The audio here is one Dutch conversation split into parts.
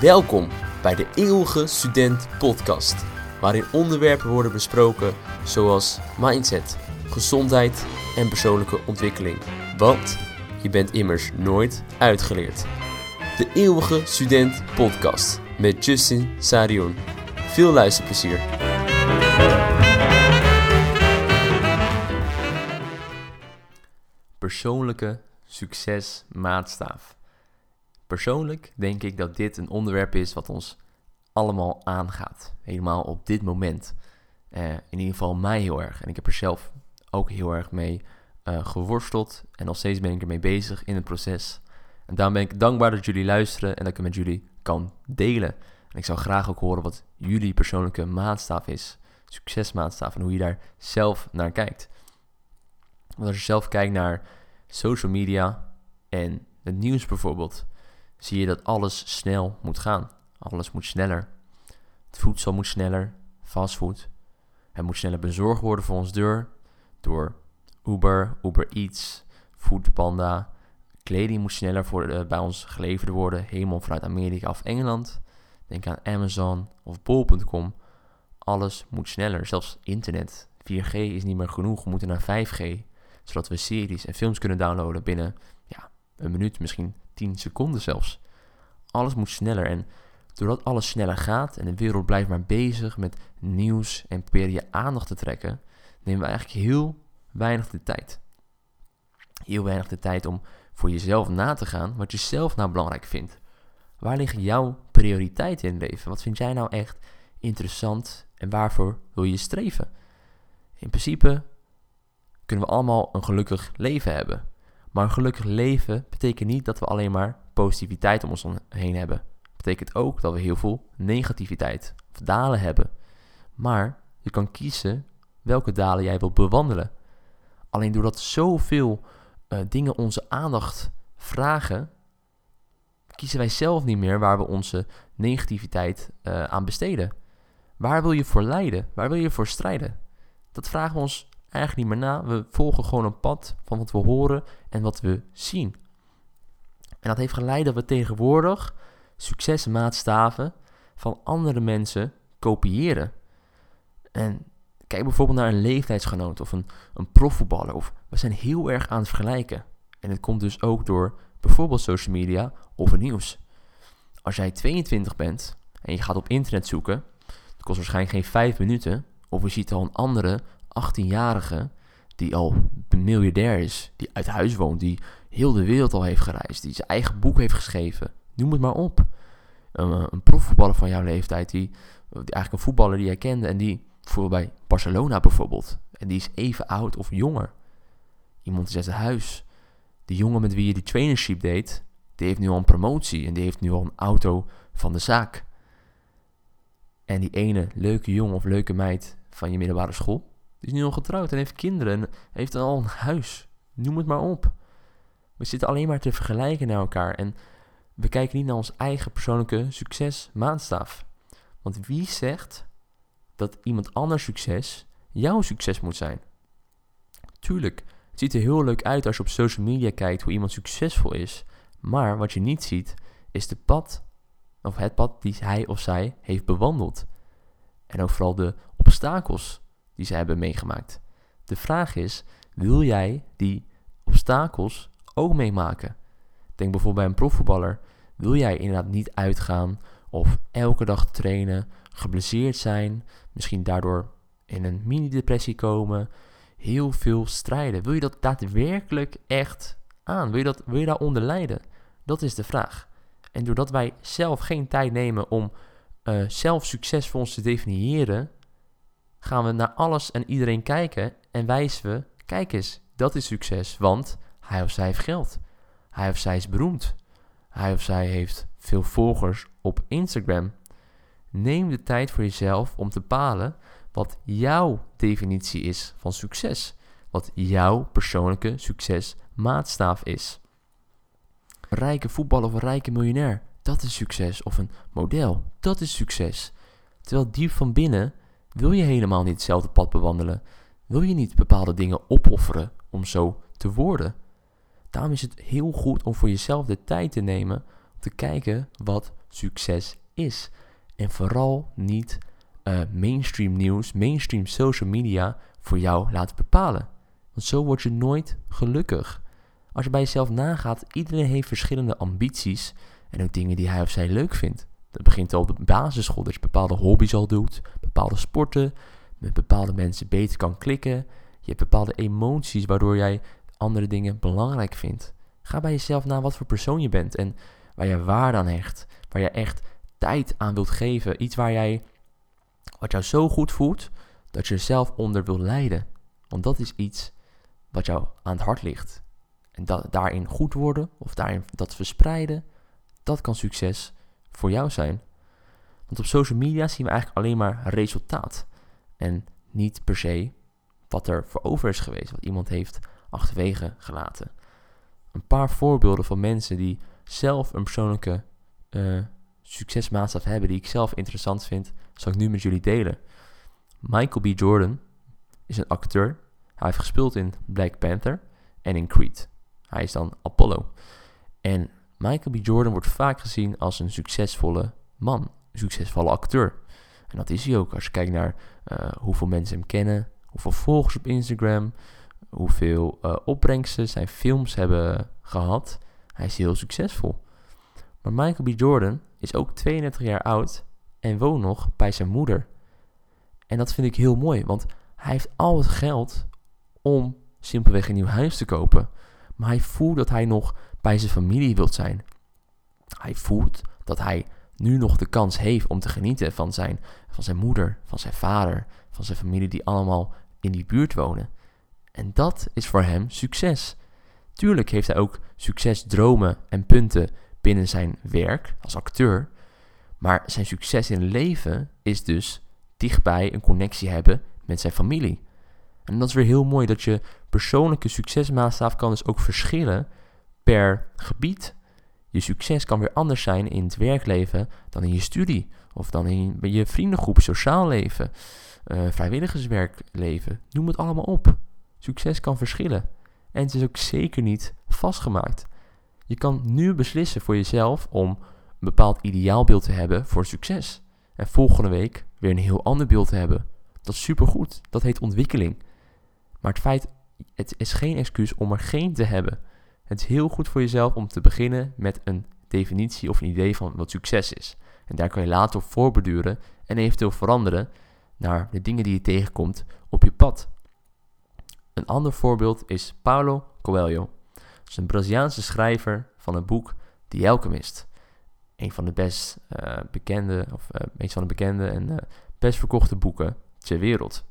Welkom bij de Eeuwige Student Podcast, waarin onderwerpen worden besproken zoals mindset, gezondheid en persoonlijke ontwikkeling. Want je bent immers nooit uitgeleerd. De Eeuwige Student Podcast met Justin Sarion. Veel luisterplezier. Persoonlijke succesmaatstaaf. Persoonlijk denk ik dat dit een onderwerp is wat ons allemaal aangaat. Helemaal op dit moment. Uh, in ieder geval mij heel erg. En ik heb er zelf ook heel erg mee uh, geworsteld. En nog steeds ben ik ermee bezig in het proces. En daarom ben ik dankbaar dat jullie luisteren en dat ik het met jullie kan delen. En ik zou graag ook horen wat jullie persoonlijke maatstaaf is. Succesmaatstaaf en hoe je daar zelf naar kijkt. Want als je zelf kijkt naar social media en het nieuws bijvoorbeeld, zie je dat alles snel moet gaan. Alles moet sneller. Het voedsel moet sneller, fastfood. Het moet sneller bezorgd worden voor ons deur door Uber, Uber Eats, Foodpanda. Kleding moet sneller voor, uh, bij ons geleverd worden, helemaal vanuit Amerika of Engeland. Denk aan Amazon of Bol.com. Alles moet sneller, zelfs internet. 4G is niet meer genoeg, we moeten naar 5G. Zodat we series en films kunnen downloaden binnen ja, een minuut, misschien 10 seconden zelfs. Alles moet sneller en doordat alles sneller gaat en de wereld blijft maar bezig met nieuws en proberen je aandacht te trekken, nemen we eigenlijk heel weinig de tijd. Heel weinig de tijd om voor jezelf na te gaan wat je zelf nou belangrijk vindt. Waar liggen jouw prioriteiten in het leven? Wat vind jij nou echt interessant en waarvoor wil je streven? In principe kunnen we allemaal een gelukkig leven hebben. Maar een gelukkig leven betekent niet dat we alleen maar positiviteit om ons heen hebben. Betekent ook dat we heel veel negativiteit of dalen hebben. Maar je kan kiezen welke dalen jij wilt bewandelen. Alleen doordat zoveel uh, dingen onze aandacht vragen, kiezen wij zelf niet meer waar we onze negativiteit uh, aan besteden. Waar wil je voor lijden? Waar wil je voor strijden? Dat vragen we ons eigenlijk niet meer na. We volgen gewoon een pad van wat we horen en wat we zien. En dat heeft geleid dat we tegenwoordig succesmaatstaven van andere mensen kopiëren. En kijk bijvoorbeeld naar een leeftijdsgenoot of een, een profvoetballer. Of we zijn heel erg aan het vergelijken. En het komt dus ook door bijvoorbeeld social media of het nieuws. Als jij 22 bent en je gaat op internet zoeken, dat kost waarschijnlijk geen 5 minuten. Of je ziet al een andere 18-jarige die al miljardair is, die uit huis woont, die heel de wereld al heeft gereisd, die zijn eigen boek heeft geschreven. Noem het maar op. Een, een profvoetballer van jouw leeftijd, die, die, eigenlijk een voetballer die jij kende en die voor bij Barcelona bijvoorbeeld, en die is even oud of jonger. Iemand is uit het huis. Die jongen met wie je die trainership deed, die heeft nu al een promotie en die heeft nu al een auto van de zaak. En die ene leuke jongen of leuke meid van je middelbare school, die is nu al getrouwd en heeft kinderen en heeft al een huis. Noem het maar op. We zitten alleen maar te vergelijken naar elkaar en we kijken niet naar ons eigen persoonlijke succes maatstaf. Want wie zegt dat iemand anders succes jouw succes moet zijn? Tuurlijk, het ziet er heel leuk uit als je op social media kijkt hoe iemand succesvol is. Maar wat je niet ziet, is de pad, of het pad die hij of zij heeft bewandeld. En ook vooral de obstakels die ze hebben meegemaakt. De vraag is, wil jij die obstakels ook meemaken? Denk bijvoorbeeld bij een profvoetballer. Wil jij inderdaad niet uitgaan of elke dag trainen, geblesseerd zijn, misschien daardoor in een mini-depressie komen, heel veel strijden? Wil je dat daadwerkelijk echt aan? Wil je, dat, wil je daaronder lijden? Dat is de vraag. En doordat wij zelf geen tijd nemen om uh, zelf succes voor ons te definiëren, gaan we naar alles en iedereen kijken en wijzen we, kijk eens, dat is succes, want hij of zij heeft geld. Hij of zij is beroemd. Hij of zij heeft veel volgers op Instagram. Neem de tijd voor jezelf om te bepalen wat jouw definitie is van succes. Wat jouw persoonlijke succesmaatstaaf is. Een rijke voetballer of een rijke miljonair, dat is succes. Of een model, dat is succes. Terwijl diep van binnen wil je helemaal niet hetzelfde pad bewandelen. Wil je niet bepaalde dingen opofferen om zo te worden. Daarom is het heel goed om voor jezelf de tijd te nemen te kijken wat succes is. En vooral niet uh, mainstream nieuws, mainstream social media voor jou laten bepalen. Want zo word je nooit gelukkig. Als je bij jezelf nagaat, iedereen heeft verschillende ambities en ook dingen die hij of zij leuk vindt. Dat begint al op de basisschool, dat je bepaalde hobby's al doet, bepaalde sporten, met bepaalde mensen beter kan klikken. Je hebt bepaalde emoties waardoor jij andere dingen belangrijk vindt. Ga bij jezelf na wat voor persoon je bent en waar je waarde aan hecht, waar je echt tijd aan wilt geven. Iets waar jij, wat jou zo goed voelt, dat je zelf onder wilt leiden. Want dat is iets wat jou aan het hart ligt. En dat, daarin goed worden of daarin dat verspreiden, dat kan succes voor jou zijn. Want op social media zien we eigenlijk alleen maar resultaat. En niet per se wat er voor over is geweest, wat iemand heeft achterwege gelaten. Een paar voorbeelden van mensen die zelf een persoonlijke uh, succesmaatstaf hebben, die ik zelf interessant vind, zal ik nu met jullie delen. Michael B. Jordan is een acteur. Hij heeft gespeeld in Black Panther en in Creed. Hij is dan Apollo. En Michael B. Jordan wordt vaak gezien als een succesvolle man, succesvolle acteur. En dat is hij ook als je kijkt naar uh, hoeveel mensen hem kennen, hoeveel volgers op Instagram, hoeveel uh, opbrengsten zijn films hebben gehad. Hij is heel succesvol. Maar Michael B. Jordan is ook 32 jaar oud en woont nog bij zijn moeder. En dat vind ik heel mooi, want hij heeft al het geld om simpelweg een nieuw huis te kopen. Maar hij voelt dat hij nog bij zijn familie wilt zijn. Hij voelt dat hij nu nog de kans heeft om te genieten van zijn, van zijn moeder, van zijn vader, van zijn familie die allemaal in die buurt wonen. En dat is voor hem succes. Tuurlijk heeft hij ook succesdromen en punten binnen zijn werk als acteur. Maar zijn succes in leven is dus dichtbij een connectie hebben met zijn familie. En dat is weer heel mooi dat je persoonlijke succesmaatstaf kan dus ook verschillen per gebied. Je succes kan weer anders zijn in het werkleven dan in je studie. Of dan in je vriendengroep, sociaal leven, uh, vrijwilligerswerkleven. Noem het allemaal op. Succes kan verschillen. En het is ook zeker niet vastgemaakt. Je kan nu beslissen voor jezelf om een bepaald ideaalbeeld te hebben voor succes. En volgende week weer een heel ander beeld te hebben. Dat is supergoed. Dat heet ontwikkeling. Maar het feit, het is geen excuus om er geen te hebben. Het is heel goed voor jezelf om te beginnen met een definitie of een idee van wat succes is. En daar kan je later op voorbeduren en eventueel veranderen naar de dingen die je tegenkomt op je pad. Een ander voorbeeld is Paulo Coelho. Dat is een Braziliaanse schrijver van het boek The Alchemist. Een van de best uh, bekende, of uh, van de bekende en uh, best verkochte boeken ter wereld.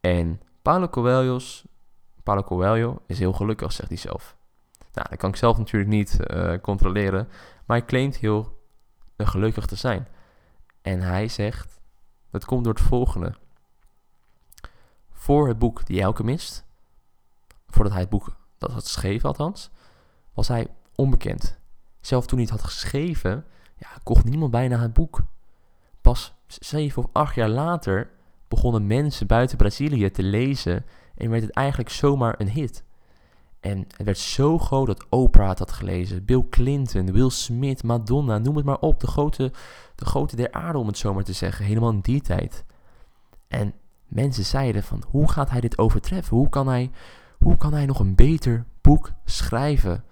En Paulo Paulo Coelho is heel gelukkig, zegt hij zelf. Nou, dat kan ik zelf natuurlijk niet controleren, maar hij claimt heel gelukkig te zijn. En hij zegt, dat komt door het volgende voor het boek The Alchemist, voordat hij het boek dat had geschreven althans, was hij onbekend. Zelf toen hij het had geschreven, ja, kocht niemand bijna het boek. Pas zeven of acht jaar later begonnen mensen buiten Brazilië te lezen en werd het eigenlijk zomaar een hit. En het werd zo groot dat Oprah het had gelezen, Bill Clinton, Will Smith, Madonna, noem het maar op. De grote, de grote der aarde, om het zomaar te zeggen, helemaal in die tijd. En mensen zeiden van hoe gaat hij dit overtreffen? Hoe kan hij, hoe kan hij nog een beter boek schrijven?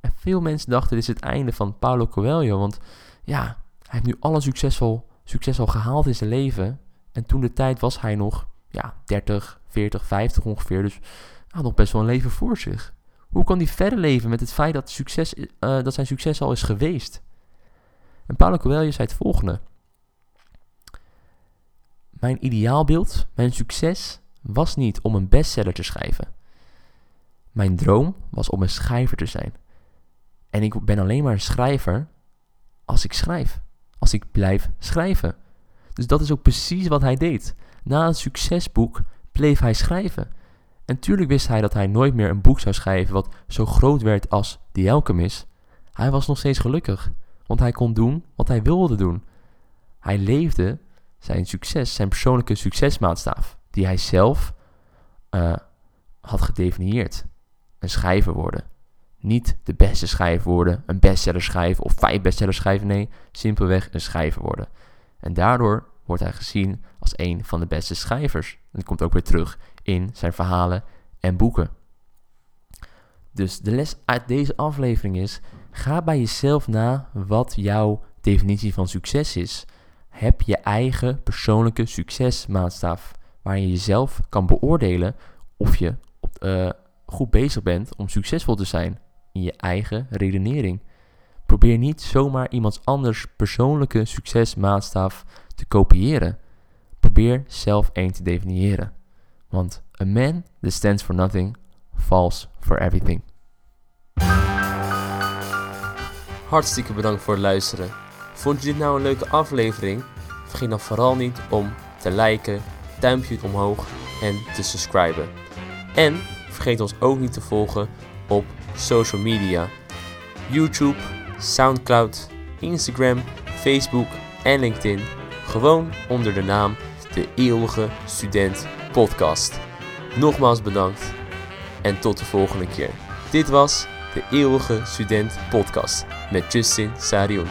En veel mensen dachten dit is het einde van Paulo Coelho, want ja, hij heeft nu alle succesvol, succes al gehaald in zijn leven. En toen de tijd was hij nog ja, 30, 40, 50 ongeveer, dus had nog best wel een leven voor zich. Hoe kan hij verder leven met het feit dat, succes, uh, dat zijn succes al is geweest? En Paulo Coelho zei het volgende. Mijn ideaalbeeld, mijn succes, was niet om een bestseller te schrijven. Mijn droom was om een schrijver te zijn. En ik ben alleen maar een schrijver als ik schrijf. Als ik blijf schrijven. Dus dat is ook precies wat hij deed. Na een succesboek bleef hij schrijven. En tuurlijk wist hij dat hij nooit meer een boek zou schrijven wat zo groot werd als The Alchemist. Hij was nog steeds gelukkig, want hij kon doen wat hij wilde doen. Hij leefde zijn succes, zijn persoonlijke succesmaatstaaf, die hij zelf uh, had gedefinieerd. Een schrijver worden. Niet de beste schrijver worden, een bestseller schrijven of vijf bestsellers schrijven. Nee, simpelweg een schrijver worden. En daardoor wordt hij gezien als een van de beste schrijvers. Dat komt ook weer terug in zijn verhalen en boeken. Dus de les uit deze aflevering is: ga bij jezelf na wat jouw definitie van succes is. Heb je eigen persoonlijke succesmaatstaf waar je jezelf kan beoordelen of je uh, goed bezig bent om succesvol te zijn in je eigen redenering. Probeer niet zomaar iemands anders persoonlijke succesmaatstaf te kopiëren. Probeer zelf één te definiëren. Want a man that stands for nothing falls for everything. Hartstikke bedankt voor het luisteren. Vond je dit nou een leuke aflevering? Vergeet dan vooral niet om te liken, duimpje omhoog en te subscriben. En vergeet ons ook niet te volgen op social media: YouTube, SoundCloud, Instagram, Facebook en LinkedIn. Gewoon onder de naam De Eeuwige Student Podcast. Nogmaals bedankt en tot de volgende keer. Dit was De Eeuwige Student Podcast met Justin Sarion.